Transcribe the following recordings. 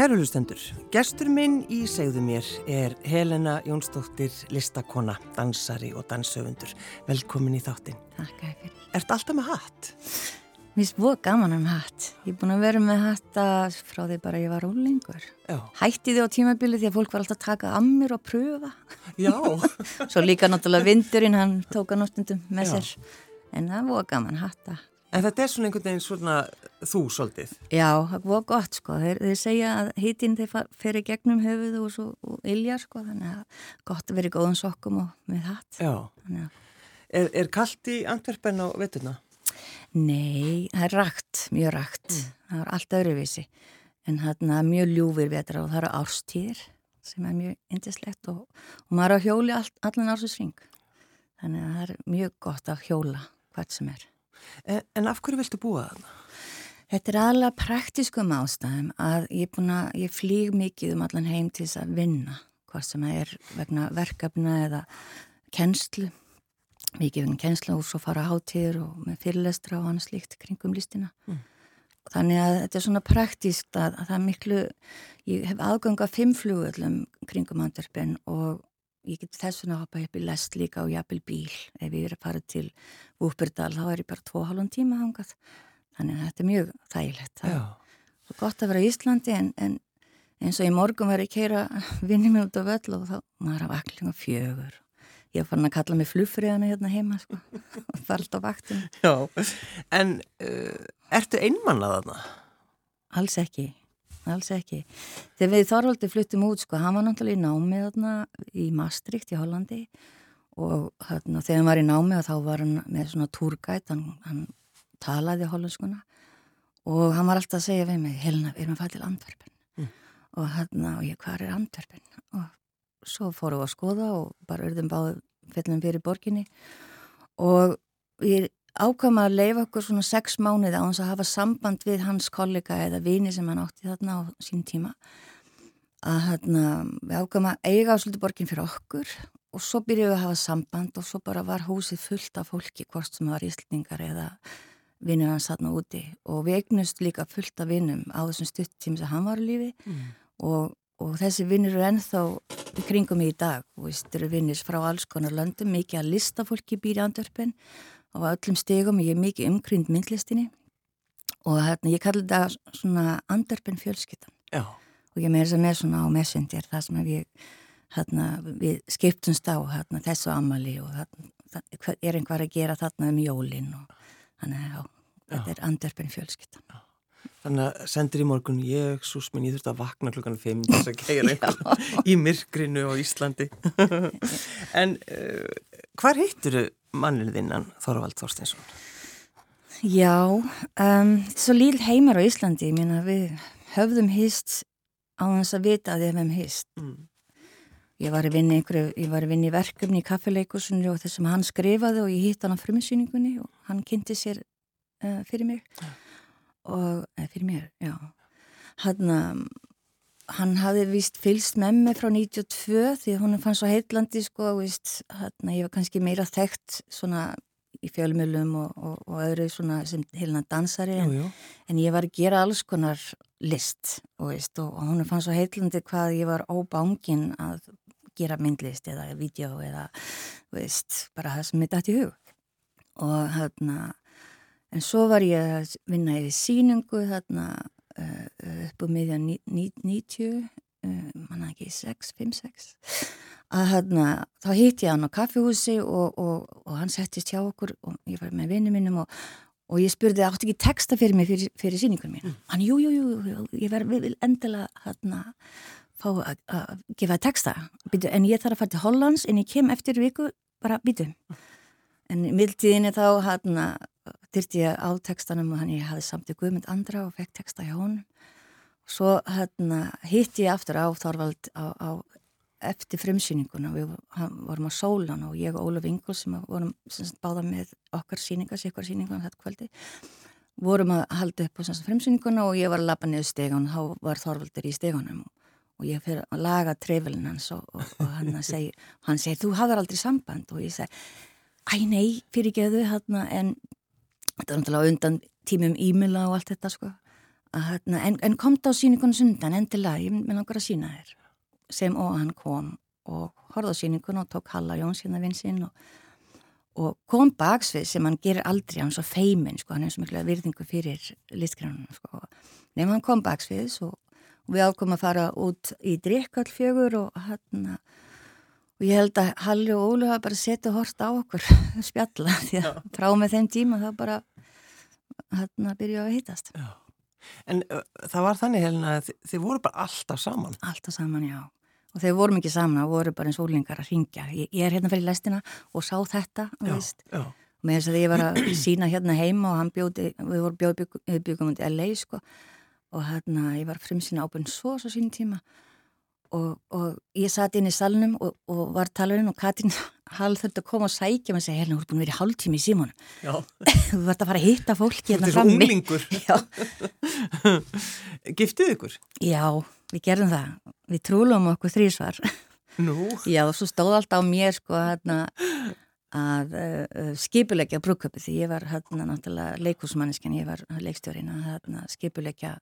Kæru hlustendur, gestur minn í segðu mér er Helena Jónsdóttir listakona, dansari og dansöfundur. Velkomin í þáttin. Takk fyrir. Ert alltaf með hatt? Mér finnst búið gaman um hatt. Ég er búin að vera með hatta frá því bara ég var ólengur. Hætti því á tímabili því að fólk var alltaf að taka að mér og pröfa. Já. Svo líka náttúrulega vindurinn, hann tóka náttúndum með Já. sér. En það er búið gaman hatta. En þetta er svona einhvern veginn svona þú svolítið. Já, það búið gott sko. Þeir, þeir segja að hítinn þeir í gegnum höfuð og, svo, og ilja sko. Þannig að gott að vera í góðum sokkum og með hatt. Já. Er, er kallt í Antwerpen á veturna? Nei, það er rakt, mjög rakt. Það er allt öðruvísi. En þarna mjög ljúfir vetra og það eru árstíðir sem er mjög indislegt og, og maður er að hjóli all, allan ársins ring. Þannig að það er mjög gott að hjóla hvert sem er. En, en af hverju viltu búa þarna? Þetta er alveg praktískum ástæðum að ég, að, ég flýg mikið um allan heim til þess að vinna, hvað sem er vegna verkefna eða kennslu, mikið vegna kennslu og svo fara hátíður og með fyrirlestra og annað slíkt kringum listina. Þannig að þetta er svona praktískt að, að það er miklu, ég hef aðganga fimm flugöllum kringum Antwerpen og ég get þess vegna að hoppa upp í lest líka og jafnvel bíl. Ef ég er að fara til Úperdal þá er ég bara tvo halvan tíma hangað. Þannig að þetta er mjög þægilegt. Það er gott að vera í Íslandi en, en eins og í morgun var ég að keira vinni mig út á völl og þá maður að vaklinga fjögur. Ég farin að kalla mig flugfriðana hérna heima sko og alltaf á vaktinu. Já. En uh, ertu einmannað þarna? Alls ekki, alls ekki. Þegar við Þorvaldi fluttum út, sko, hann var náttúrulega í námi þarna í Maastricht í Hollandi og hérna, þegar hann var í námi þá var hann með svona túrgætt, hann, hann talaði hollandskuna og hann var alltaf að segja við mig, Helena, við erum að fara til Antwerpen og hérna, og ég, hvað er Antwerpen? Og svo fórum við að skoða og bara urðum báðu fyllum fyrir borginni og við ákvæm að leifa okkur svona sex mánuði á hans að hafa samband við hans kollega eða vini sem hann átti þarna á sín tíma. Að hérna, við ákvæm að eiga á svolítið borgin fyrir okkur og svo byrjuðum við að hafa samband og svo bara var húsið fullt af fólki hvort sem var íslendingar eða vinnur hans þarna úti. Og við eignust líka fullt af vinnum á þessum stuttími sem hann var í lífi. Og, og þessi vinnir eru ennþá í kringum í dag og veist, eru vinnir frá alls konar löndum, mikið að listafólki býr í Andörpen og á öllum stegum ég er mikið umkrynd myndlistinni og hérna, ég kalli þetta svona Andörpen fjölskyttan Já. og ég með þess að með svona á messenger það sem við, hérna, við skiptumst á hérna, þessu amali og hérna, er einhver að gera þarna um jólin og þannig að já, þetta er Andörpen fjölskyttan Þannig að sendir í morgun ég, sús minn, ég þurfti að vakna klukkan 5 þess að keira einhvern í myrkrinu á Íslandi. en uh, hvar hittur manninu þinnan Þorvald Þorstinsson? Já, um, svo líl heimar á Íslandi, ég meina við höfðum hýst á þess að vita að við höfum hýst. Mm. Ég var að vinna í verkefni í kaffileikusunni og þessum hann skrifaði og ég hitt hann á fruminsýningunni og hann kynnti sér uh, fyrir mig og, eða fyrir mér, já. Hann, um, hann hafði vist fylst með mig frá 92 því hún fann svo heitlandi sko, vist, hann, ég var kannski meira þekkt svona í fjölmjölum og, og, og öðru svona sem helina dansari en, Jú, jú. en ég var að gera alls konar list og, veist, og, hún fann svo heitlandi hvað ég var óbángin að gera myndlist eða vídeo eða veist, bara það sem mitt ætti í hug og hérna en svo var ég að vinna yfir síningu uh, upp á miðja ní- ní- 90 uh, manna ekki 6, 5, 6 að hérna, þá hitt ég hann á kaffihúsi og, og, og hann settist hjá okkur og ég var með vinnu minnum og, og ég spurði átti ekki texta fyrir mig fyrir, fyrir síningun mín hann, jú, jú, jú, jú, ég verð vil endilega hérna fá að að gefa texta. Býtu, en ég þarf að fara til Hollands en ég kem eftir viku bara býtu en í mildtíðinni þá hérna þyrti ég á textanum og hann ég hafði samt í Guðmund Andra og fekk texta hjá honum. Og svo hérna hitti ég aftur á Þorvald á, á eftir frumsýninguna. Við vorum á Sólan og ég og Ólaf Ingol sem vorum sem sagt, báða með okkar síningar, sikvar síningar þetta kvöldi vorum að halda upp á frumsýninguna og ég var að lappa niður stegan og þá var Þorvaldur í steganum og, og ég fyrir að laga trefilin hans og, og, og hann segi, hann segi þú hafðar aldrei samband. Og ég segi æ nei, fyrir geðu hérna en þetta var náttúrulega undan tímum e-maila og allt þetta sko. Hérna, en, en kom það á síningunum sundan endilega, ég vil langar að sína þér. Sem og hann kom og horfði á síningun og tók Halla Jóns hérna vinsinn og, og kom baksvið sem hann gerir aldrei, hann er svo feimin sko, hann er svo miklu virðingu fyrir listgrænunum sko. nefnum hann kom baksvið og við ákomum að fara út í drikkall fjögur og hérna og ég held að Halli og Ólu hafa bara setið hort á okkur spjalla því að frá með þeim tíma það bara hérna byrjuði að hittast. Já. En uh, það var þannig Helena að þið, þið voru bara alltaf saman? Alltaf saman, já. Og þegar við vorum ekki saman, það voru bara eins ólingar að ringja ég, ég er hérna fyrir lestina og sá þetta Já, já, með þess að ég var að sína hérna heima og hann bjóði, við vorum bjóði bygg, við byggum undir LA sko. Og hérna ég var frimsina ábyrn svo svo sín tíma og, og ég satt inn í salnum og, og var talarinn og Katrín Hall þurfti að koma og sækja og segja, hérna, þú ert búin að vera í hálftími í símónu þú vart að fara að hitta fólki hérna frammi. Giftið ykkur? já, við gerðum það. Við trúlum okkur þrísvar Nú, Já, og svo stóð alltaf á mér sko hérna að uh, uh, skipulegja brúköpi því ég var hérna náttúrulega leikúsmanniskan, ég var leikstjórin að hérna, skipulegja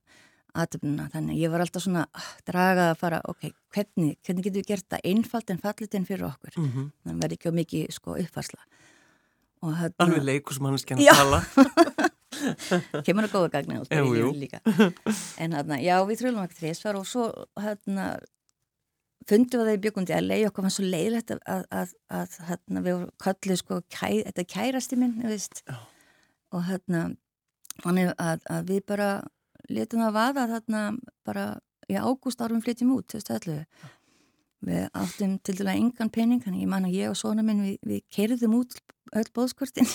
aðtöfnuna, þannig ég var alltaf svona uh, dragað að fara, ok, hvernig, hvernig getum við gert það einfalt en fallit en fyrir okkur? Mm -hmm. þannig verði ekki á mikið sko uppfarsla og alveg hérna leikusmannskjan Já. að tala. Kemur að góða gagna en hérna, já, við trúlum ekki þrísvar og svo hérna fundum við það í bjökundi að leiði okkur var svo leiðilegt að, að, að, að hérna, við kallið sko kæ, þetta er kærasti minn og hérna þannig að, að við bara letum það vaða þarna bara í ágúst árum flytjum út 2011 við áttum til dæla engan pening þannig ég man að ég og svona minn við, við keirðum út öll bóðskortin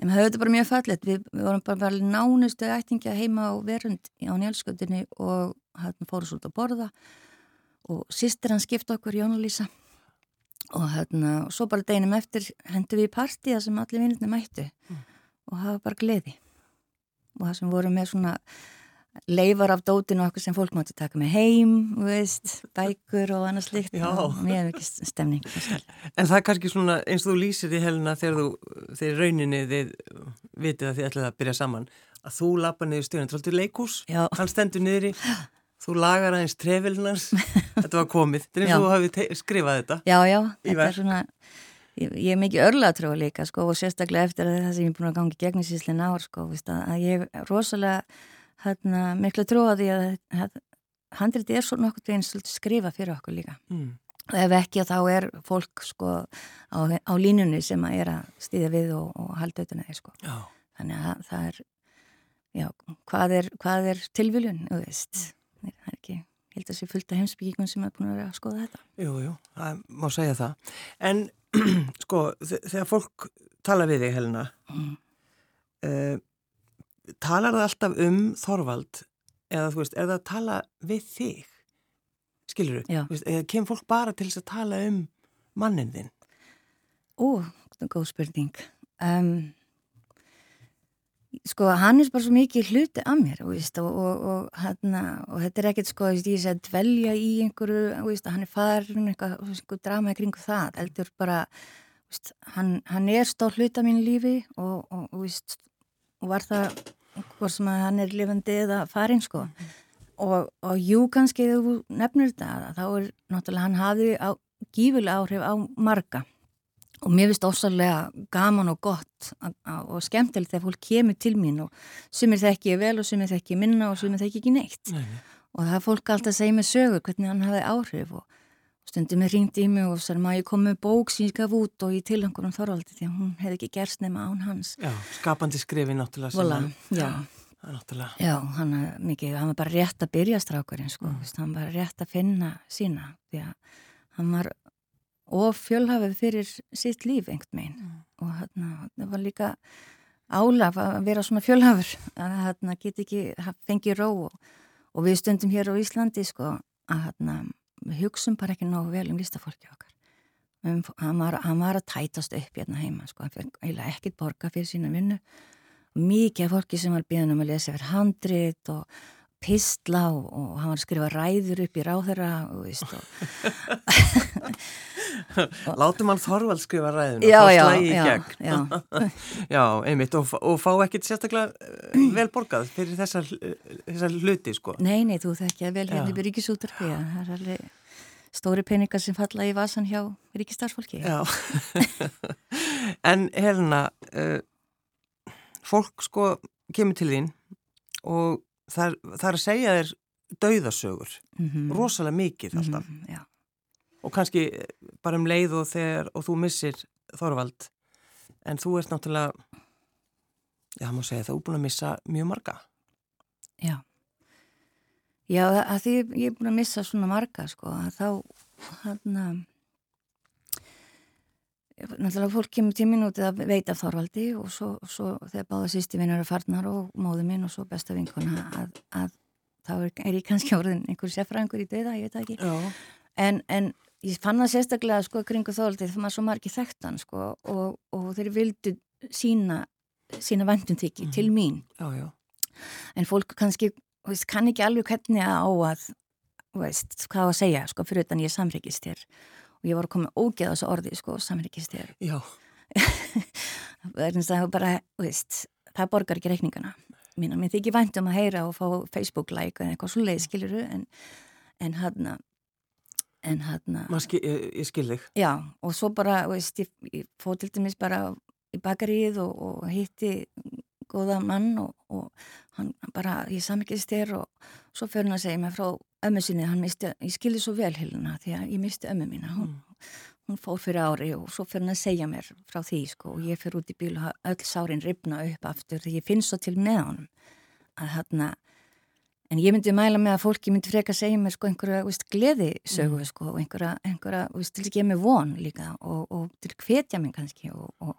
en við höfum þetta bara mjög fallet við, við vorum bara, bara nánustu ættingja heima á verund á njálsköldinni og hérna fórum svo út að borða. Og sýstir hann skipta okkur Jóna Lísa. Og hérna og svo bara deginum eftir hendur við í partíða sem allir vinnirni mættu. Og það var bara gleði og það sem voru með svona leifar af dótinu okkur sem fólk mátti taka með heim, þú veist, bækur og annað slikt Já. og mjög mikið stemning En það er kannski svona eins og þú lýsir í helina þegar þú, þegar í rauninni þið vitið að þið ætlaði að byrja saman að þú lappa niður stjórn, er alltaf leikús hann stendur niðri. Þú lagar aðeins trefilnars þetta var komið, þetta er eins og þú hafið skrifað þetta Já, já, Í þetta er svona ég, ég er mikið örlatrúa líka sko og sérstaklega eftir að það sem ég er búin að gangi gegnum síðslega ár sko, veist, að, að ég er rosalega hérna, miklu trúa því að, að handriti er svo nokkuð veginn skrifa fyrir okkur líka. Mm. og ef ekki þá er fólk sko á, á línunni sem að er að stýða við og, og halda auðvitað þeir sko. Já, þannig að það er já, hvað er, er tilviljun, þú veist það er ekki, ég held að sé fullt af heimsbyggingum sem er búin að vera að skoða þetta. Jú, jú, það má segja það. En sko, þe- þegar fólk tala við þig helina mm. uh, talar það alltaf um Þorvald eða þú veist, er það að tala við þig? Skilur þú, eða kem fólk bara til þess að tala um mannin þinn? Ó, þetta er góð spurning. Um, sko, hann er bara svo mikið hluti af mér, veist, og, og, og, hana, og þetta er ekkert, sko, veist, ég sé að dvelja í einhverju, veist, hann er farin eitthvað, einhver drama í kringu það, heldur bara, hann, hann er stór hluti af mínu lífi og, var það, hvort sem að hann er lifandi eða farin, sko, og, jú, kannski, þegar þú nefnir þetta, þá er, náttúrulega, hann hafði á, gífulega áhrif á marga, og mér finnst ósarlega gaman og gott og skemmtilegt þegar fólk kemur til mín og sumir þekki ég vel og sumir þekki ég minna og sumir þekki ekki neitt. Nei, og það er fólk alltaf að segja mig sögur hvernig hann hafi áhrif og stundum er ringt í mig og sér maður ég kom með bók sem ég gaf út? Og ég tilhangur um Þorvaldi því að hún hefði ekki gerst nema án hans. Já, skapandi skrifi náttúrulega Vola, að- já, er náttúrulega já, hann er mikið, hann var bara rétt að byrja strákurinn sko, mm. hann var rétt að finna sína því að hann var of fjölhafið fyrir sitt líf einhvern meginn og hérna, það var líka álaf að vera svona fjölhafur að hérna geti ekki fengið ró og, og við stundum hér á Íslandi sko að hérna við hugsum bara ekki nógu vel um listafólki okkar. Um, hann, var, hann var að tætast upp hérna heima sko, hann eiginlega ekkert borga fyrir sína vinnu. Mikið af fólki sem var býðan um að lesa fyrir handrit og pistla og, og hann var að skrifa ræður upp í ráðherra og veist og Látum hann Þorvald skrifa ræðinu Já, og já, slægi í gegn. já. Já, einmitt og, og fá ekkit sérstaklega eh, vel borgað fyrir þessar, þessar hluti sko. Nei, nei, þú þekkja vel hérna í ríkisútarfi það er alveg stóri peningar sem falla í vasan hjá ríkistarfsfólki Já. En Helena uh, fólk sko kemur til þín og það það er að segja þér dauðasögur, mm rosalega mikið alltaf. Já, og kannski bara um leið og þegar og þú missir Þorvald en þú ert náttúrulega já, má segja það, þú er búin að missa mjög marga. Já. Já, að því ég er búin að missa svona marga sko, að þá hann að náttúrulega fólk kemur tímin út að veita Þorvaldi og svo, svo þegar báða sýsti vinnur er farnar og móðu minn og svo besta vinkona að, að þá er, er ég kannski orðin einhver seffræðingur í döða, ég veit ekki. En, en ég fann það sérstaklega sko kringu Þorvaldi þegar maður svo margi þekktan sko og, og þeir vildu sína sína vandumþykki Mhm. til mín. Já, já. En fólk kannski veist, kann ekki alveg hvernig að á að veist, hvað að segja sko fyrir utan ég samryggist þér og ég var að koma ógeða þessu orði sko er og það bara, þú veist það borgar ekki reikningana. Mín, mér þykir vænt um að heyra og fá Facebook like eða eitthvað svo leið skiluru en, en hann en hann skil, ég, ég skil þig. Já, og svo bara, veist, ég, ég fóð til dæmis bara í bakarið og, og hitti góða mann og, og hann bara, ég samikist þér og svo fyrir hann að segja mig frá ömmu sinni, hann misti, ég skilði svo vel hiluna því að ég misti ömmu mína, hún, hún fór fyrir ári og svo fyrir hann að segja mér frá því, sko, og ég fyrir út í bíl og öll sárin ripna upp aftur því ég finn svo til með honum að hann En ég myndi mæla með að fólki myndi freka að segja mér sko einhverja veist, gleði sögu Mm. sko og einhverja, einhverja veist, til að gefa mig von líka og, og til að hvetja mig kannski og, og,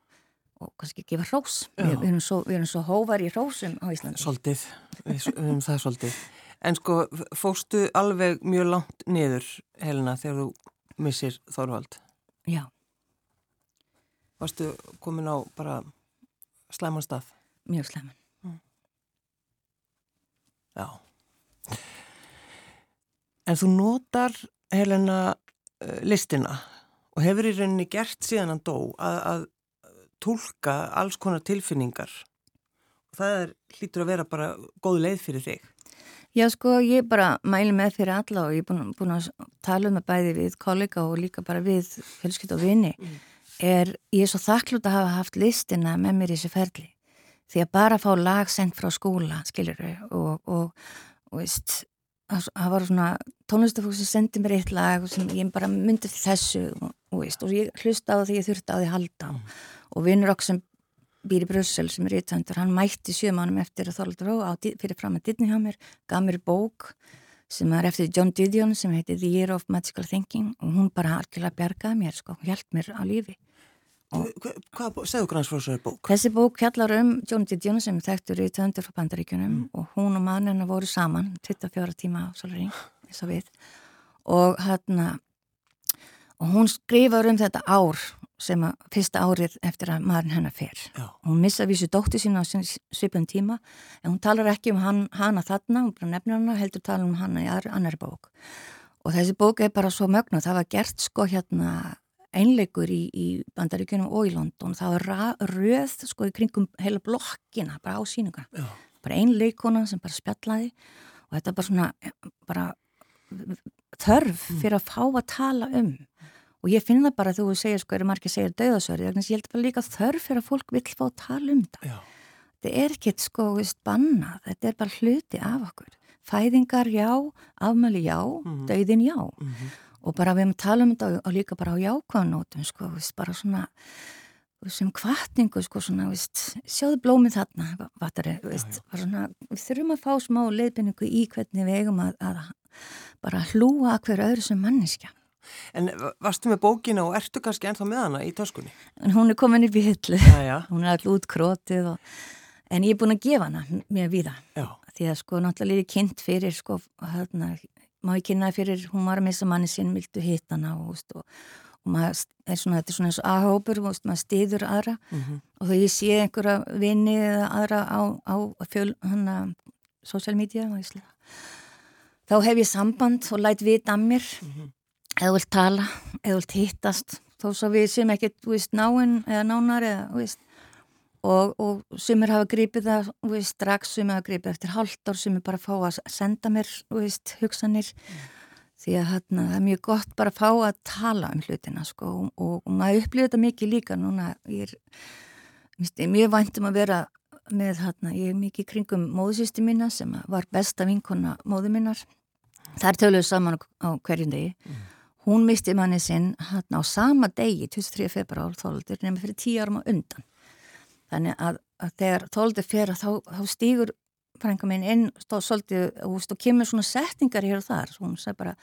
og kannski gefa hrós. Við, við, erum svo, svo hóvar í hrósum á Íslandi. Erum það svolítið En sko, fóstu alveg mjög langt niður, Helena, þegar þú missir Þorvald Já, Varstu komin á bara slæman stað? mjög sleman. Já. En þú notar, Helena, eh, listina og hefur í rauninni gert síðan hann dó að, að tólka alls konar tilfinningar. Það er, hlýtur að vera bara góð leið fyrir þig. Já, sko, ég bara mæli með fyrir alla og ég er búin, búin að tala það bæði við kollega og líka bara við fjölskyld og vini. Er, ég er svo þakklut að hafa haft listina með mér í þessu ferli. Því að bara fá lag sendt frá skóla, skilur við, og, og, og veist, það var svona tónlistafólk sem sendi mér eitt lag sem ég bara myndi þessu og, og, veist, og ég hlusta á því ég þurfti á því halda mm. og vinnur okkur sem býr í Brussel sem er ítöndur, hann mætti sjö mánum eftir að Þorvaldur Ró fyrir fram að Disney hjá mér, gaf mér bók sem er eftir John Didion sem heitir The Year of Magical Thinking og hún bara algjörlega bjargaði mér sko, hún hjælt mér á lífi. Og- Hva, hvað, segðu þessari bók? Þessi bók fjallar um John Didion sem þekktur í töndur frá bandaríkjunum og hún og mann hennar voru saman 24 tíma á solaring eins og við og hérna og hún skrifar um þetta ár sem að fyrsta árið eftir að maðurinn hennar fer. Já. Hún missa vísu dóttu sína á svipun tíma en hún talar ekki um hann, hana þarna, hún bara nefnir hana, heldur tala um hana í aðri, annari bók. Og þessi bók er bara svo mögnu, það var gert sko hérna einleikur í, í bandaríkjunum og í London, það var ra- röð sko í kringum heila blokkina, bara á síninga. Já. Bara ein leikona sem bara spjallaði og þetta er bara svona, bara þörf fyrir að fá að tala um og ég finn það bara þegar þú segir sko, eru margir segir döðasöri, þannig að ég held bara líka þörf fyrir að fólk vill fá að tala um það. Já. þetta er ekkert sko bannað, þetta er bara hluti af okkur. Fæðingar já, afmæli já. Mhm. döðin já. Mm og bara við erum að tala um þetta og líka bara á jákvæðanótum sko, veist, bara svona sem kvartningu sko svona, veist, sjáðu blómið þarna vatari, veist, já. bara svona, við þurfum að fá smá leiðbynningu í hvernig við eigum að, að bara hlúa hver öðru sem manniska En varstu með bókina og ertu kannski ennþá með hana í töskunni? hún er komin upp í hillu. Hún er all útkrótið og... en ég er búin að gefa hana mér víða. Já. því að sko náttúrulega ég kynnt fyrir sko hérna, má ég kynna fyrir hún var að missa manni sinn, viltu hitt hana og, veist, og, og maður er svona þetta er svona eins og aðhópur, maður stýður aðra. Mm og þegar ég sé einhverja vini eða aðra á, á fjöl, hana, social media þá hef ég samband og læt vita að mér. Mm -hmm. Eða vilt tala, eða vilt hittast þó svo við sem ekkert, þú veist, náinn eða nánar eða, þú veist og, og sumir hafa gripið það veist, strax, sumir hafa gripið eftir halvt ár sumir bara fá að senda mér veist, hugsanir mm. því að hérna, það er mjög gott bara að fá að tala um hlutina sko, og, og, og maður upplýður þetta mikið líka núna ég er, er mjög væntum að vera með hérna, ég er mikið kringum móðsýsti mína sem var besta vinkona móðu mínar. Það er töluð saman á hverjum degi. Mm. Hún misti manni sinn hérna á sama degi, 23. februar, þóldur, nefnir fyrir tíu árum á undan. Þannig að, að þegar þóldur fyrir þá, þá stýgur frænka minn inn, stóð svolítið og, og kemur svona setningar hér og þar. Hún sagði bara,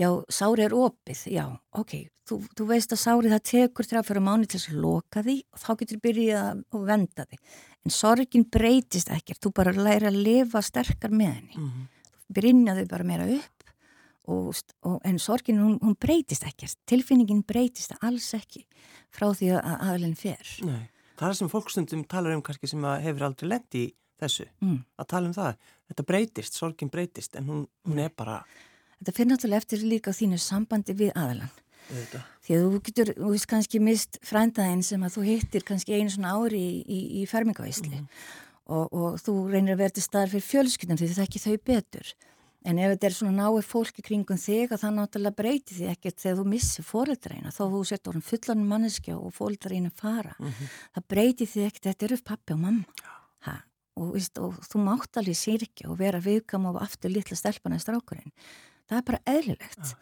já, sári er opið, já, ok, þú, þú veist að sári það tekur þrjá fyrir mánu til þess að loka því og þá getur byrjið að venda því en sorgin breytist ekkert, þú bara læri að lifa sterkar með henni mm -hmm. brinjaðu bara meira upp og, og, en sorgin hún, hún breytist ekkert, tilfinningin breytist alls ekki frá því að aðlinn fer Nei, það sem fólkstundum talar um kannski sem hefur aldrei lendi í þessu, mm. að tala um það þetta breytist, sorgin breytist en hún, hún er bara Þetta fyrir náttúrulega eftir líka þínu sambandi við aðlan Þetta. Því að þú getur, þú veist, kannski mist frændaðinn sem að þú hittir kannski einu svona ári í, í, í fermingavæsli mm. og, og þú reynir að verða staðar fyrir fjölskyldum því það ekki þau betur. En ef þetta er svona náið fólki kringum þig að það náttúrulega breyti því ekkert þegar þú missir fóreldreina þó þú sett orðin fullan manneskja og fóreldreina fara. Mm -hmm. Það breyti því ekkert, þetta eru pappi og mamma. Ha, og, veist, og þú mátt alveg sírkja og vera viðkam og aftur litla stelpana í strákurinn. Það er bara eðlilegt. Ja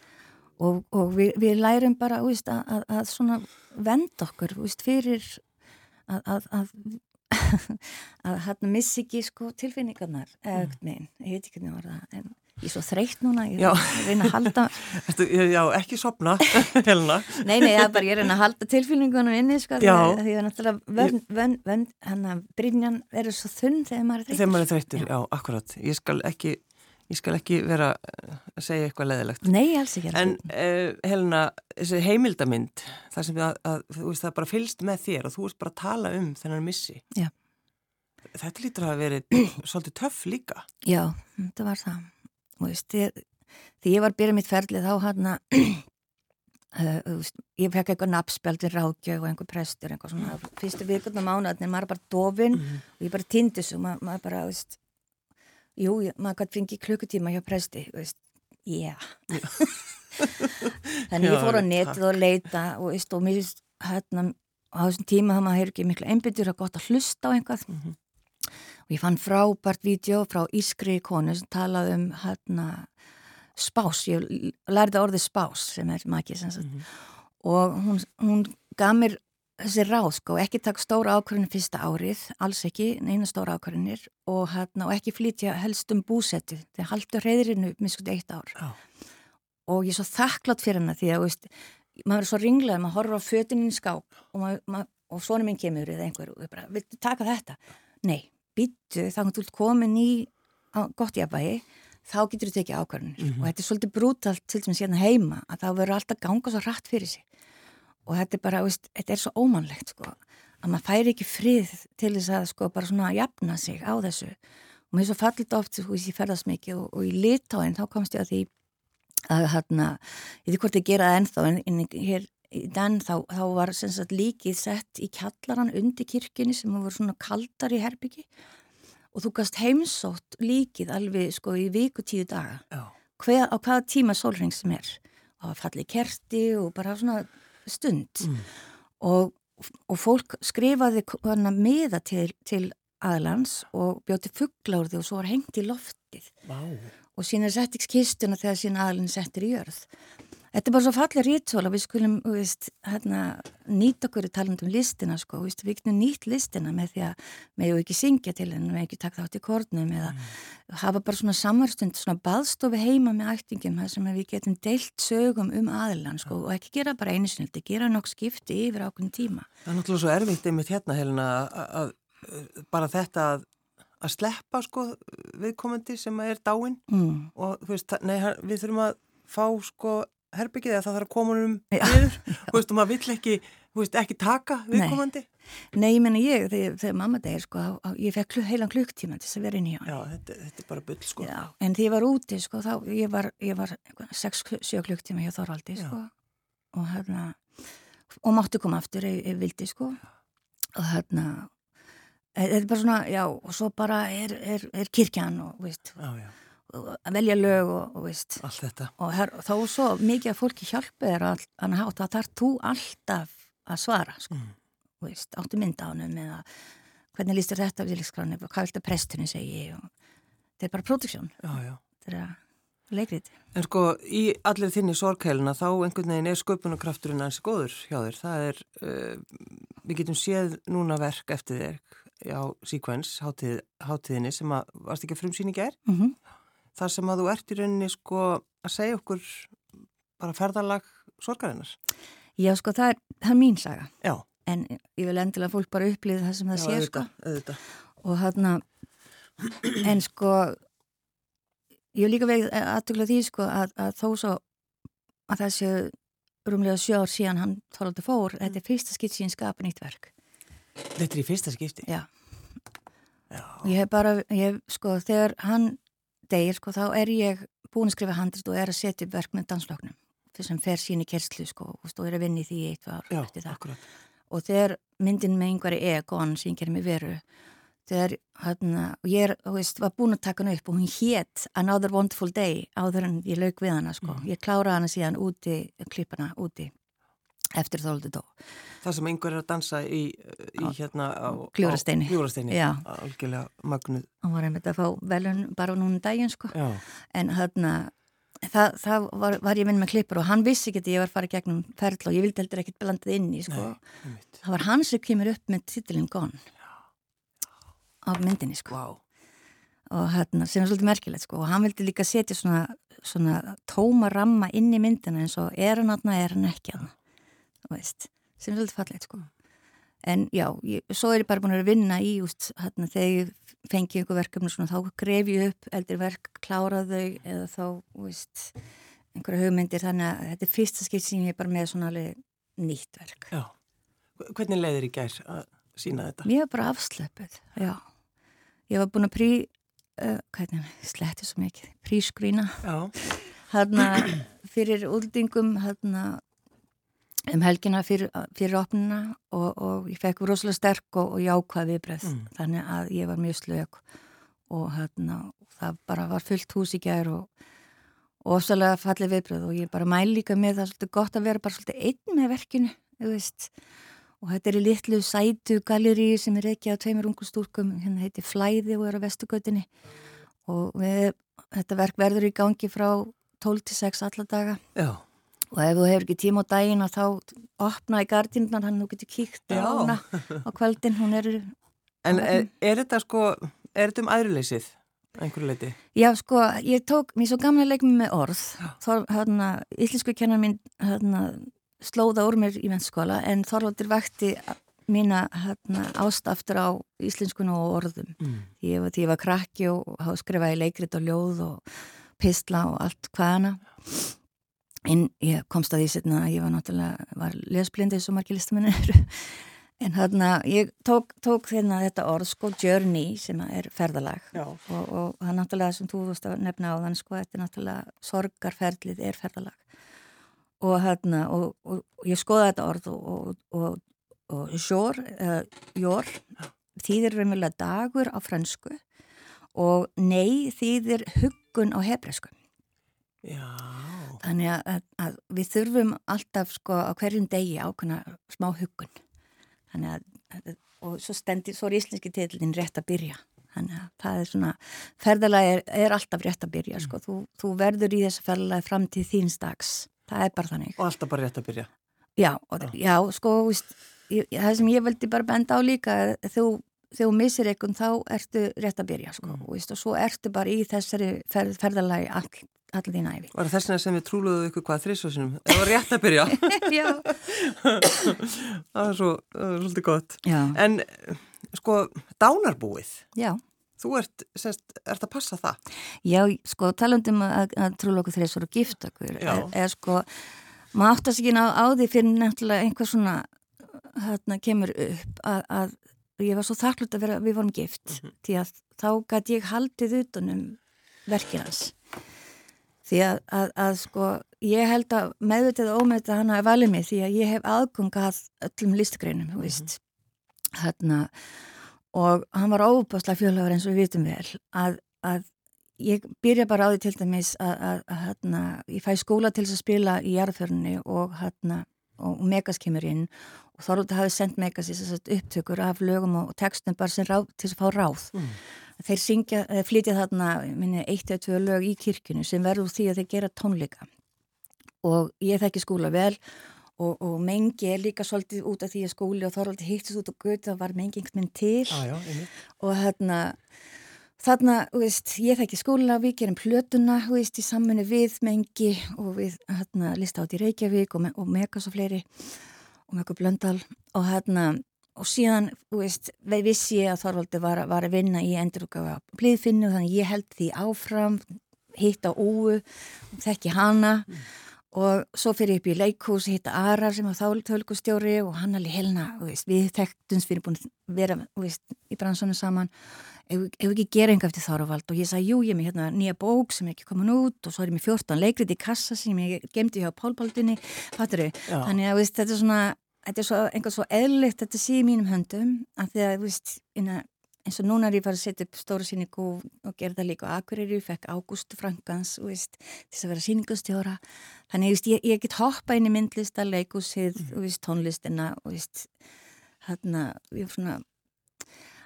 og, og við, við lærum bara veist, að, að, að svona vend okkur veist, fyrir að að hann missi ekki sko, tilfinningarnar eða mm. meginn, ég veit ekki hvernig var það en ég er svo þreytt núna, ég er að reyna að halda Já, ekki sopna Helena Nei, nei, bara, ég er að reyna að halda tilfinningunum inni sko, því að náttúrulega vend, vend, vend, hann að Brynjan verður svo þunn þegar maður er þreyttur Þegar maður er þreyttur, já. já, akkurat Ég skal ekki Ég skal ekki vera að segja eitthvað leðilegt. Nei, alls ekki. En uh, Helena, þessi heimildamind, það sem að, að, þú veist, það bara fylst með þér og þú veist bara að tala um þennan missi. Já. Þetta lítur að vera svolítið töff líka. Já, þetta var það. Veist, ég, því ég var byrjað mitt ferlið þá hann að, uh, ég fekk eitthvað nabbspjaldir rákjög og einhver prestur, einhver svona, fyrstu vikundum mánuðin, maður bara dofin mm -hmm. og ég bara tindis og maður, maður bara, veist, jú, maður kannski fengi klukkutíma hjá presti, veist, já yeah. þannig ég fór á netið og leita og, veist, og mér finnst hérna á þessum tíma þá maður hefur ekki miklu einbyrjur að gott að hlusta á einhvað mm -hmm. Og ég fann frábært vídeo frá Ískri konu sem talaði um hérna spás, ég lærði orðið spás sem er makið sem sagt mm -hmm. og hún, hún gaf mér þessi ráð sko, ekki taka stóra ákvörðin fyrsta árið, alls ekki, neina stóra ákvörðinir og, hérna, og ekki flytja helst um búsetti, þeir haldur reyðrinu miskut eitt ár oh. og ég er svo þakklátt fyrir hana því að veist, maður er svo ringlega, maður horfur á fötinin skáp og, og svona minn kemur eða einhver og bara, viltu taka þetta? Nei, býttu, þá þú komin í gott jafnvægi þá getur þú tekið ákvörðinir mm -hmm. og þetta er svolítið brútalt til þess að hérna heima að þá verður alltaf ganga svo rætt fyrir sig. Og þetta er bara, veist, þetta er svo ómannlegt sko, að maður færi ekki frið til þess að sko bara svona jafna sig á þessu. Og mér er svo fallit oft sko, ég ferðast mikið og, og í litáinn þá komst ég að því að hérna, ég veit hvort ég gera það ennþá en, en hér den þá, þá var sagt, líkið sett í kjallaran undir kirkini sem voru svona kaldar í herbyggi. Og þú gast heimsótt líkið alveg sko í viku tíu daga. Hver, á hvaða tíma sólring sem er. Og falli kerti og bara svona stund. Mm. og, og fólk skrifaði miða til, til aðlands og bjóti fuggláði og svo var hengt í loftið. Wow. og sína settingskistuna þegar sína aðlinn settir í jörð Þetta er bara svo fallið rítól að við skulum veist, hérna, nýta okkur í talandum listina sko, veist, við getum nýtt listina með því að með ju ekki syngja til henn með ekki taka þátt í kórnum eða mm. hafa bara svona samverstund, svona baðstofi heima með ættingum sem við getum deilt sögum um aðilan sko, og ekki gera bara einu snildi, gera nokk skipti yfir ákveðin tíma. Það er náttúrulega svo erfitt einmitt hérna Helena að bara þetta að að sleppa sko viðkomandi sem er dáin mm. og veist, nei, við þurfum að fá sko herbyggið eða það þarf að koma um niður. Og veist, maður vill ekki Þú veist, ekki taka viðkomandi? Nei, ég menna ég, þegar, þegar mamma degir, sko, ég fekk heilan klukktíma til þess að vera inn í hann. Já, þetta, þetta er bara bull, sko. Já, en því ég var úti, sko, þá, ég var, ég var 6-7 klukktíma hjá Þorvaldi, sko, og hérna, og mátti koma aftur ef, ef vildi, sko, og hérna, e, þetta er bara svona, já, og svo bara er, er, er kirkjan og, veist, Já, já, að velja lög og, og veist, allt þetta. og her, þá svo mikið að fólki hjálpa þér að hann hátt, það þarf þú alltaf að svara, sko. Mm. Veist, áttu mynda á hennum eða hvernig líst þér þetta á vilskráni hvað viltu að prestunni segi og þetta er bara produksjón, þetta er leikrið En sko, í allir þinni sorgheilina þá einhvern veginn er sköpunarkrafturinn ansi góður hjá þér. Það er, uh, við getum séð núna verk eftir þér á Sequence, hátíð, hátíðinni sem að, varst ekki að frumsýni gær? mm -hmm. Þar sem að þú ert í rauninni sko að segja okkur bara ferðalag sorgarinnar. Já, sko, það er, það er mín saga. Já, en ég vil endilega fólk bara upplýða það sem það já, sé, sko. auðvitað, auðvitað. og hann en sko ég hef líka vegið aðtökla því, sko, að, að þó svo að þessi rúmlega sjö ár síðan hann þólaldi fór, þetta er fyrsta skitt síðan skapa nýtt verk. Þetta er í fyrsta skipti. Já, Já, Ég hef bara, ég hef, sko, þegar hann degir, sko, þá er ég búin að skrifa handist og er að setja upp verk með danslögnum þess að fer sín í kerslu, sko, og er að vinna í því eitt var já. Og þegar myndin með einhverju egon sem gerir mig veru, þegar, hérna, og ég er, veist, var búin að taka hann upp og hún hét Another Wonderful Day áður en ég lauk við hana, sko. Mm. Ég kláraði hana síðan úti, klippana úti, eftir þóldi dó. Það sem einhver er að dansa í, í Á- hérna á Gljúfrasteini. Já. Algjörlega magnuð. Hann var einmitt að fá velun bara núna um daginn, sko. Já, en þarna það, það var, var ég minn með klippur og hann vissi ekki að ég var að fara í gegnum ferðl og ég vildi heldur ekkert blandað inn í sko. Nei, það var hann sem kemur upp með titilin Gone á myndinni sko. Vá. og hérna, sem er svolítið merkilegt sko. og hann vildi líka setja svona, svona tóma ramma inn í myndina eins og er hann aðna, er hann ekki aðna veist, sem er svolítið fallegt sko. en já, ég, svo er ég bara búin að vinna í úst, hérna, þegar ég fengi einhver verkefni svona, þá gref ég upp eldri verk, klára þau eða þá, veist einhverja hugmyndir, þannig að þetta er fyrsta skipt sem ég er bara með svona alveg nýtt verk Já. Hvernig leiðir í gær að sína þetta? Ég var bara afslöpuð, já. Ég var búin að prí, uh, hvernig, sletti svo mikið, prískrína Já, hérna fyrir úldingum hérna um helgina fyrir, fyrir opnuna og, og ég fekk rosalega sterk og, og jákvæð viðbröð Mm. þannig að ég var mjög slög og hérna það bara var fullt hús í gær og ofsalega fallið viðbröð og ég bara mæl líka með það er svolítið gott að vera bara svolítið einn með verkinu, þú veist. Og þetta er í litlu sætu galeri sem er ekki á tveimur ungu stúrkum hérna heiti Flæði og er á vestugötunni og við, þetta verk verður í gangi frá 12 til 6 alla daga. Já, og ef þú hefur ekki tíma á daginn þá opna í gardinnar hann þú getur kíkt á hana á kvöldin hún er, en er, er þetta sko, er þetta um æðruleysið einhverju leiti? já sko ég tók, mér svo gamla leikum með orð. Þá hérna, íslensku kennar mín hérna, slóða úr mér í mennskóla en Þorvaldur vakti mína hérna, ástaftur á íslenskunu og orðum. Mm. ég var, ég var krakki og skrifaði leikrit og ljóð og pistla og allt hvaðana en ég komst að því setna að ég var náttúrulega var lesblindi eins og margir listamenn eru. En hérna ég tók, tók hérna, þetta orð sko journey sem er ferðalag. Já, og, og það er náttúrulega sem þú veist að nefna á þann sko þetta er náttúrulega sorgarferðlið er ferðalag. Og hérna og, og, og ég skoða þetta orð og, og, og, og sjór, uh, jór þýðir raunverulega dagur á fransku og nei þýðir huggun á hebresku já, þannig að, að, við þurfum alltaf sko á hverjum degi ákveðna smá huggun. Þannig að, og svo stendir, svo er íslenski titillin rétt að byrja. Þannig að það er svona ferðalagi er, er alltaf rétt að byrja sko, þú, þú verður í þessu ferðalagi fram til þíns dags, það er bara þannig. Og alltaf bara rétt að byrja. já, og, já. sko, víst, ég, það sem ég veldi bara benda á líka þú þegar þú missir einhvern þá ertu rétt að byrja sko, Mm. og, víst, og svo ertu bara í þessari ferð, ferðalagi all, all þín æfi Var þess vegna sem við trúluðu ykkur hvað þrísvarsinum? Það var rétt að byrja. já, það var svo, það var svolítið gott. já, En sko, dánarbúið, já þú ert, sest, ert að passa það. Já, sko, talandum að, að trúla okkur þreysur og gifta okkur Já. er, er sko, maður áttast ekki ná á því fyrir nefnilega einhver svona hérna kemur upp að, að ég var svo þakklut að vera, við vorum gift mm -hmm. því að þá gæti ég haldið utanum verkinans því að, að, að sko ég held að meðvitið og ómeðvitið hann hafi valið mig því að ég hef aðgungað öllum listgreinum, þú veist -hmm. hérna og hann var óbáslega fjölhagur eins og við vitum vel að, að ég byrja bara á því til dæmis að hérna ég fæ skóla til að spila í jarðfjörnni og hérna og Megas kemur inn og Þorvaldur hafi sendt Megas í þess að upptökur af lögum og textum bara sem ráð, til að fá ráð mm. Þeir syngja, flytja þarna minni, eitt eða tvö lög í kirkunu sem verður því að þeir gera tónleika. Og ég þekki skóla vel og, og mengi er líka svolítið út af því að skóli og Þorvaldur hittist út og gutt það var mengi einhvern minn til. Ah, já, og hérna Þarna, veist, ég þekki skóla, við gerum plötuna, veist, í samfunni við mengi og við hérna, lista át í Reykjavík og, og Megas og fleiri og Megas Blöndal. Og hérna, og síðan, veist, við vissi ég að Þorvaldi var, var að vinna í endurúkafa blíðfinnu þannig ég held því áfram, hitta Óu, þekki hana mm. og svo fyrir upp í leikús, hitta Arar sem var þáltölgustjóri og hann alveg helna, við þekktumst, við erum búin að vera í bransunum saman ef ekki gera enga eftir Þorvald og ég sagði, jú, ég er með hérna nýja bók sem er ekki komin út og svo er ég með 14 leikrið í kassa sem ég gemdi hjá Pálpaldunni, fattur þau? Þannig að veist, þetta er svona, þetta er svo, einhvern svo eðlikt þetta sé í mínum höndum að því að, veist, inna, eins og núna er ég farið að setja upp stóra síningu og gera það líka á Akureyri, fekk Ágúst Frankans, veist, til að vera síningustjóra, þannig veist, ég, ég get hoppa inn í myndlista, leikúsið, mm. tónlistina og hérna, ég er svona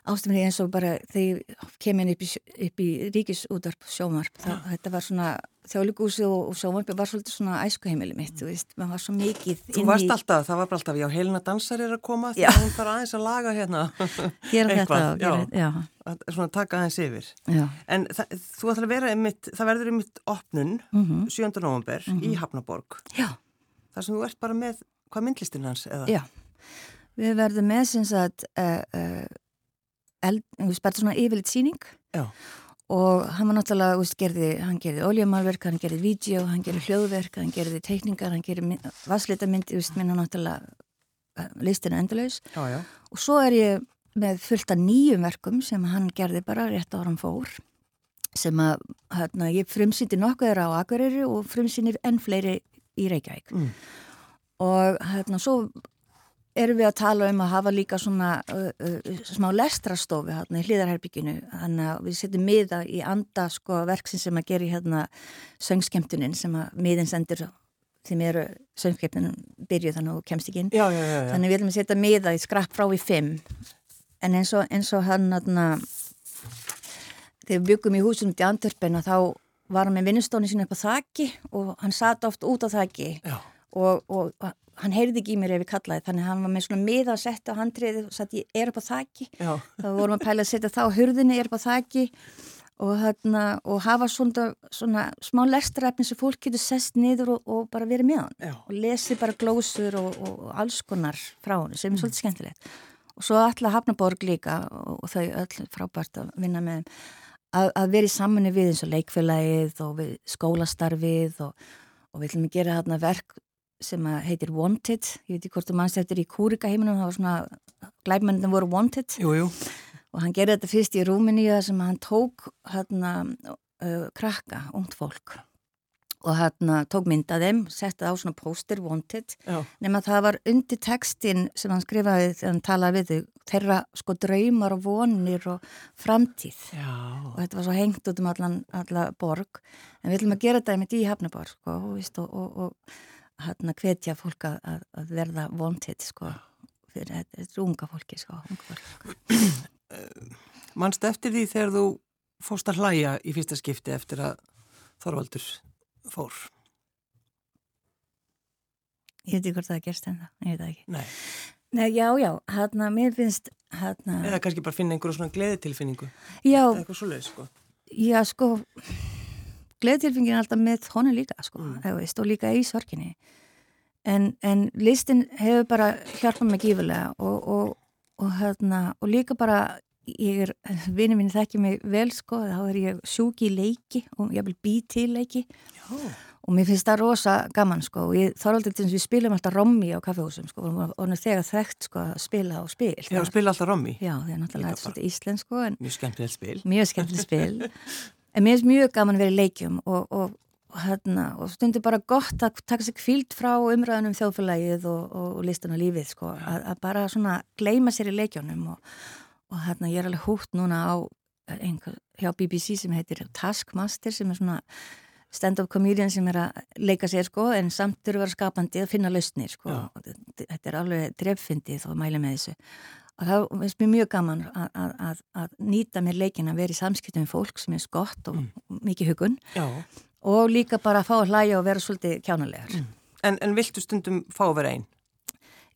ástumni eins og bara þegar ég kem inn upp upp í ríkisúdarp sjómarp, ja. þetta var svona þjóðlíkúsi og, og sjómarpi var svolítið svona æskuheimili mitt, þú veist, maður var svo mikið Þú varst í... alltaf, það var bara alltaf, já, heilina dansar er að koma þegar hún fara aðeins að laga hérna Gera þetta, já, já. Svona taka aðeins yfir já. En það, þú ætlar að vera einmitt, það verður einmitt opnun mm -hmm. 7. november mm -hmm. í Hafnaborg Já Það sem þú ert bara með, hvað myndlistin hans eða? Já, við verðum með sem sagt uh, uh, bara svona yfirleitt síning Já. og hann var náttúrulega, veist, gerði, hann gerði ólíamálverk, hann gerði vídeo, hann gerði hljóðverk, hann gerði teikningar, hann gerði vasleitamyndi, minna náttúrulega eh, listinu endurlaus og svo er ég með fullta nýjum verkum sem hann gerði bara rétt áram fór sem að hérna, ég frumsýndi nokkuð á Akureyri og frumsýnir enn fleiri í Reykjavík mm. og hérna svo erum við að tala um að hafa líka svona uh, uh, smá lestrastofi hérna í hlýðarherbygginu þannig að við setjum miða í anda sko verksin sem að gera í hérna söngskemtunin sem að miðin sendir þeim eru söngskemtunin byrjuð þannig og kemst ekki inn. Já, já, já, þannig við viljum setja miða í skrapp frá í fimm. En eins og, eins og hann hérna þegar við byggum í húsunum til Antörpen þá var hann með vinnustónu sín upp á þakki og hann satt oft út á þakki og, og hann heyrði ekki í mér ef ég kallaði þannig að hann var með svona miða að setja á handriði og satt ég er upp á þakki þá vorum við að pæla að setja þá hurðinni er upp á þakki og, hérna, og hafa svona, svona smá lestræfni sem fólk getur sest niður og, og bara verið með hann. Já. og lesi bara glósur og, og alls konar frá hann sem er mm. svolítið skemmtilegt. Og svo alltaf Hafnaborg líka og þau öll frábært að vinna með að, að vera í samanni við eins og leikfélagið og skólastarfið og við ætlum að gera hérna verk sem heitir Wanted, ég veit ekki hvort þú mannst eftir í Kúrika heiminum, það var svona glæbmennir voru Wanted. Jú, jú. og hann gerði þetta fyrst í Rúminíu sem hann tók hérna uh, krakka, ungt fólk og hérna tók myndað þeim setti á svona póster Wanted. Nema það var undir textin sem hann skrifaði þegar hann talaði við þau þeirra sko draumar og vonir og framtíð. Já. og þetta var svo hengt út um allan, allan borg. En við ætlum að gera þetta með í Hafnaborg sko, og, og, og hérna hvetja fólk að, að verða vontitt sko fyrir þetta unga fólki sko Manst eftir því þegar þú fóst að hlæja í fyrsta skipti eftir að Þorvaldur fór? Ég veit ekki hvort það gerst en það, ég veit ekki. Nei, Nei já, já, hérna, mér finnst hérna Eða kannski bara finna einhverju svona gleðitilfinningu. Já. Eða eitthvað svo leið, sko. Já, sko gleðtilfingin alltaf með honum líka sko, mm. veist, og líka í sorginni. En, en listin hefur bara hjálpað mig gífulega og, og, og, hérna, og líka bara ég er, vinið mín þekki mig vel sko, þá er ég sjúki í leiki og ég vil bý til leiki. Já. og mér finnst það rosa gaman sko og ég þorvaldi til þess að við spilum alltaf rommi á kaffehúsum sko og hún er þegar þekkt sko að spila á spil. Já, spila alltaf rommi Já, það er náttúrulega svolítið íslensk sko Mjög skemmtilegt spil. Mjög skemmtilegt spil en mér finnst mjög gaman að vera í leikjum og, og, hérna, og stundir bara gott að taka sig kvíld frá umræðunum þjóðfélagið og, og listan og lífið sko. Að, að bara svona gleima sér í leikjónum og hérna ég er alveg hútt núna á einhver, hjá BBC sem heitir Taskmaster sem er svona stand-up comedian sem er að leika sér sko en samt eru að vera skapandi að finna lausnir sko. Og þetta er alveg dreffyndið og mæli með þessu og það finnst mér mjög gaman að, að, að nýta mér leikin að vera í samskiptum með fólk sem er skott og mm. mikið hugun Já. og líka bara að fá að hlæja og vera svolítið kjánulegar mm. en, en viltu stundum fá að vera einn?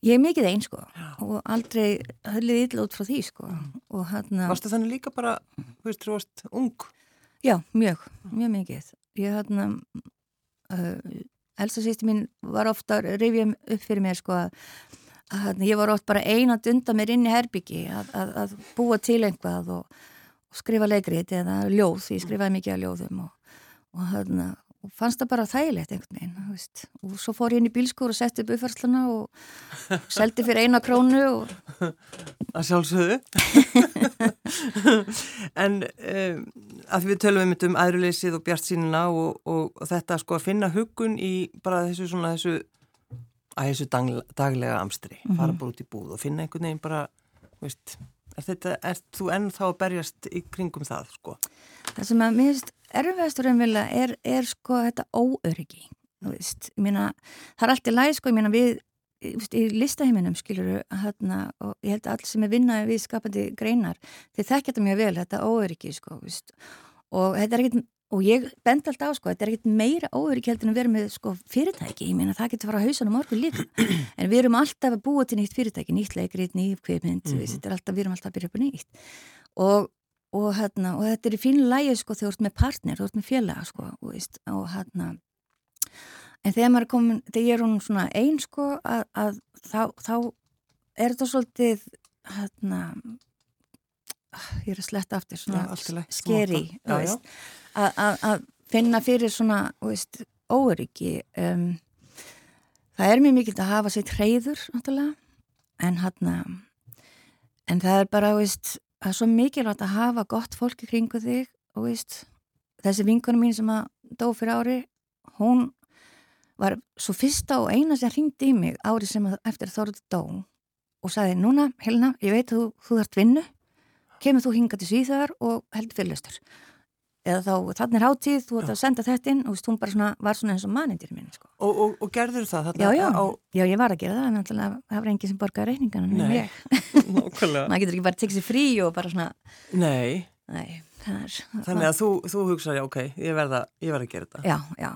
Ég er mikið einn sko Já. og aldrei höllið illa út frá því sko mm. hana... Varstu þannig líka bara, þú veist, þú varst ung? Já, mjög, mjög mikið ég hérna uh, elsa sýsti mín var ofta að rifja upp fyrir mér sko að, að ég var oft bara einat undan mér inn í herbyggi að, að, að búa til einhvað og, og skrifa leikrið eða ljóð, ég skrifaði mikið af ljóðum og, og hérna og fannst það bara þægilegt einhvern veginn veist. og svo fór ég inn í bílskur og setti upp uppfærsluna og seldi fyrir eina krónu að sjálfsögðu en um, að við tölum um, um aðruleysið og bjart og, og þetta sko að finna hugun í bara þessu svona þessu að þessu daglega amstri mm -hmm. fara bara út í búð og finna einhvern veginn bara veist, er, þetta, er þú enn þá að berjast í kringum það sko? Það sem að mér finnst erfiðasturinn vilja er, er sko þetta óöryggi Mína, það er allt í læg sko mína, við veist, í listaheiminum skiluru hérna, og ég held að allir sem er vinnaði við skapandi greinar þeir þekkja þetta mjög vel, þetta óöryggi sko, veist, og þetta er ekkit og ég bend alltaf á sko, þetta er ekkit meira heldur en að vera með sko fyrirtæki. Ég meina það getur fara á hausanum orgu líka. En við erum alltaf að búa til nýtt fyrirtæki nýtt leikrið, nýtt kveipmynd mm -hmm. við erum alltaf að byrja upp á nýtt. Og og, hérna, og þetta er í fínu lægi sko þegar þú ert með partner, þú ert með félaga sko og, veist, og hérna. En þegar maður er komin, þegar ég er hún svona einn sko að, að þá, þá er þetta svolítið hérna ég er að sletta aftur svona skeri að finna fyrir svona veist, óryggi um, það er mjög mikilvægt að hafa hreyður náttúrulega en hérna en það er bara veist það er svo mikilvægt að hafa gott fólki kringu þig og veist, þessi vingunum mín sem að dó fyrir ári, hún var svo fyrsta og eina sem ringdi í mig ári sem að eftir þorðu dó og sagði, núna Helena, ég veit að þú, þú þart vinnu kemur þú hinga til síðar og heldur fyrirlustur eða þá þannig er hátíð, þú ert að senda þetta inn og hún bara svona, var svona eins og manindir minn sko. og, og, og gerður það? Já, já, á... já, ég var að gera það en það var enginn sem borgaði reyningana Nei, nákvæmlega. Maður getur ekki bara tekið sér frí og bara svona Nei, Nei er, Þannig að þú, þú hugsaði, ok, ég verða að gera þetta. Já, já,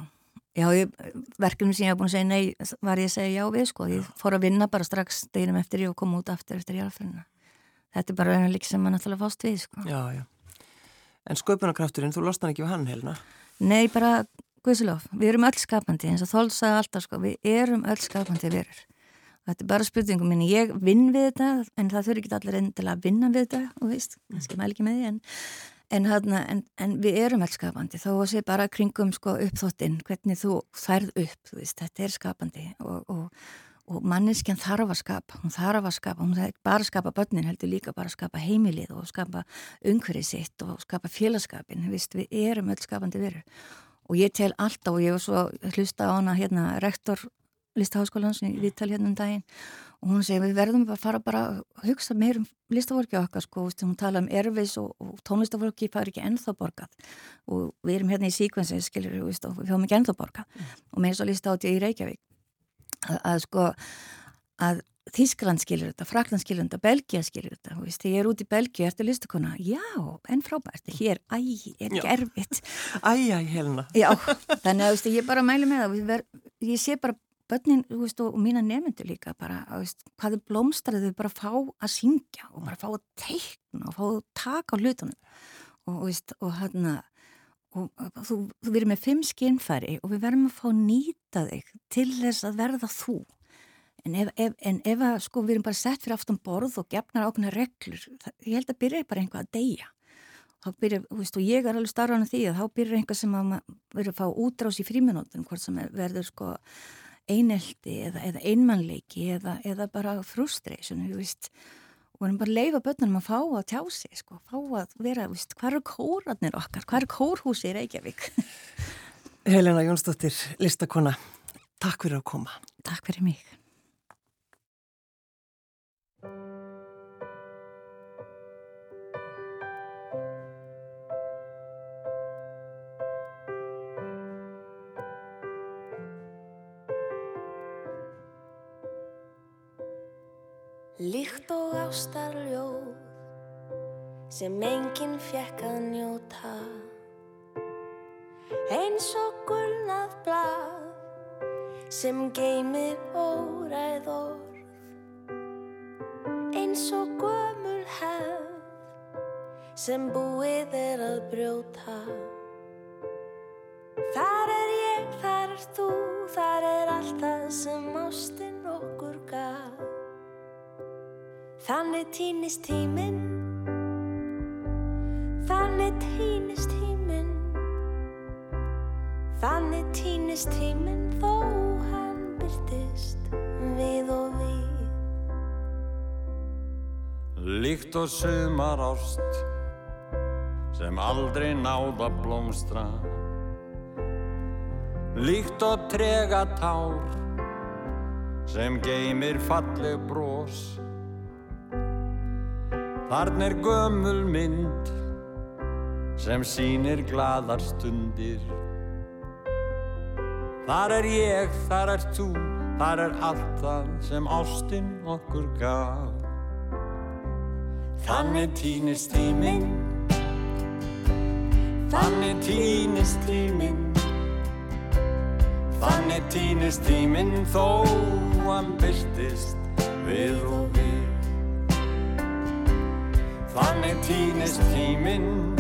já verkefnum sem ég hef búin að segja nei var ég að segja já við, sko. Ég fór að vinna bara strax deginum eftir ég og kom út aftur eftir ég Þetta er bara einu lík sem maður náttúrulega fást við, sko. Já, já. En sköpunarkrafturinn, þú losnar ekki við hann helna? Nei, bara, guðsilof, við erum öll skapandi, eins og Þóls sagði alltaf, sko, við erum öll skapandi verur. Þetta er bara spurningum minni, ég vinn við þetta, en það þurfi ekki allir til að vinna við þetta, og veist, kannski mæl ekki með því, en, en, hana, en, en við erum öll skapandi, að sé bara kringum, sko, uppþóttinn, hvernig þú þærð upp, þú veist, þetta er skapandi og, og og manneskjan þarf að skapa, hún þarf að skapa, hún þarf bara að skapa börnin heldur líka bara að skapa heimilið og skapa umhverfið sitt og skapa félagskapin, Vist, við erum öll skapandi verður og ég tel alltaf og ég var svo hlusta á hana hérna rektor listaháskólans í Víttal hérna um daginn og hún segi við verðum bara að fara bara að hugsa meir um listafólki okkar sko, hún tala um erfis og, og tónlistafólki er ekki ennþá borgað. Og við erum hérna í síkvensi, skiljur, við höfum ekki ennþá borgað. Mm. og með þess að lista átti í Reykjavík að, að sko að Þískland skilur þetta, Frakland skilur þetta, Belgia skilur þetta, þú veist, ég er út í Belgia eftir listakona, já, en frábært hér, æ, er gerfitt Æ, æ, helna Já, þannig að, þú veist, ég bara mælu með það ég sé bara börnin, þú veist, og mína nefndu líka bara, þú veist, hvað er blómstrað þau bara fá að syngja og bara fá að teikna og fá að taka á hlutunum. Og, þú veist, og hérna og þú, þú verður með fimm skinnfæri og við verðum að fá nýta þig til þess að verða þú. En ef, ef, en ef að sko við erum bara sett fyrir aftan borð og gefnar ákveðna reglur, það, ég held að byrja bara einhvað að deyja. Þá byrjar, þú veist, og ég er alveg starfan af því að þá byrjar einhvað sem að verður að fá útrás í fríminútin, hvort sem er, verður sko eineldi eða, eða einmannleiki eða, eða bara frustration, þú veist erum bara að leifa börnum að fá að tjá sig sko, fá að vera, veist, hvað eru kórarnir okkar, hvað eru kórhúsi í Reykjavík? Helena Jónsdóttir, listakona Takk fyrir að koma. Takk fyrir mig Líkt og ástarljóð sem enginn fjekk að njóta. Eins og gulnað blað sem geymir óræð orð. Eins og gömul hefð sem búið er að brjóta. Þar er ég, þar er þú, þar er allt það sem ástinn Þannig týnist tíminn. Þannig týnist tíminn. Þannig týnist tíminn þó hann byrtist við og við. Líkt og sumar ást sem aldrei náða blómstra. Líkt og trega tár sem geymir falleg brós Þarna er gömul mynd sem sýnir gladar stundir. Þar er ég, þar er þú, þar er allt það sem ástinn okkur gaf. Þannig týnist tíminn, þannig týnist tíminn, þannig týnist tíminn þó hann byrtist við og við. Þannig týnist tíminn.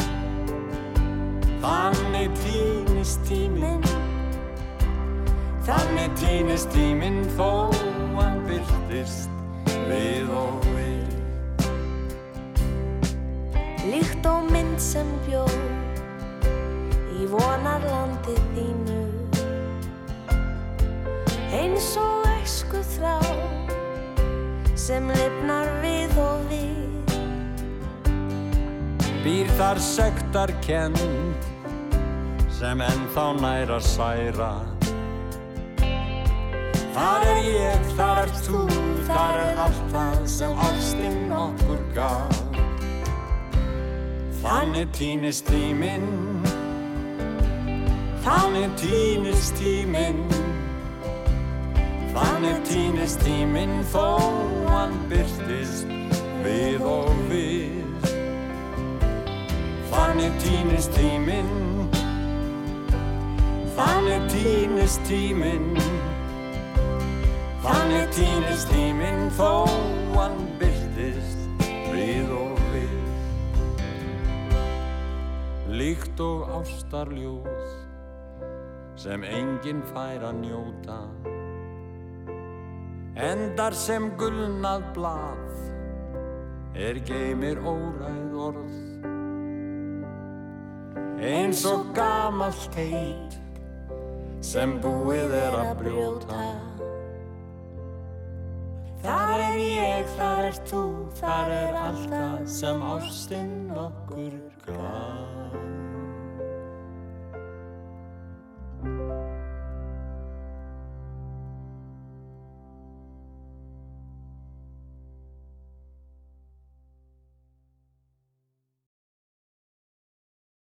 Þannig týnist tíminn. Þannig týnist tíminn þó hann byrtist við og við. Líkt og mynd sem bjó í vonarlandi þínu. Eins og æsku þrá sem lifnar við og við Býr þar sektar kend sem ennþá nær að særa. Þar er ég, þar er þú, þar er allt það sem ástin okkur gaf. Þannig týnist tíminn Þannig týnist tíminn. Þannig týnist tíminn þó hann byrtist við og við Þannig týnist tíminn. Þannig týnist tíminn. Þannig týnist tíminn þó hann byrtist við og við. Líkt og ástarljóð sem enginn fær að njóta. Endar sem gulnað blað er geymir óræð orð Eins og gamalt heit sem búið er að brjóta. Þar er ég, þar er þú, þar er allt það sem ástinn okkur gaf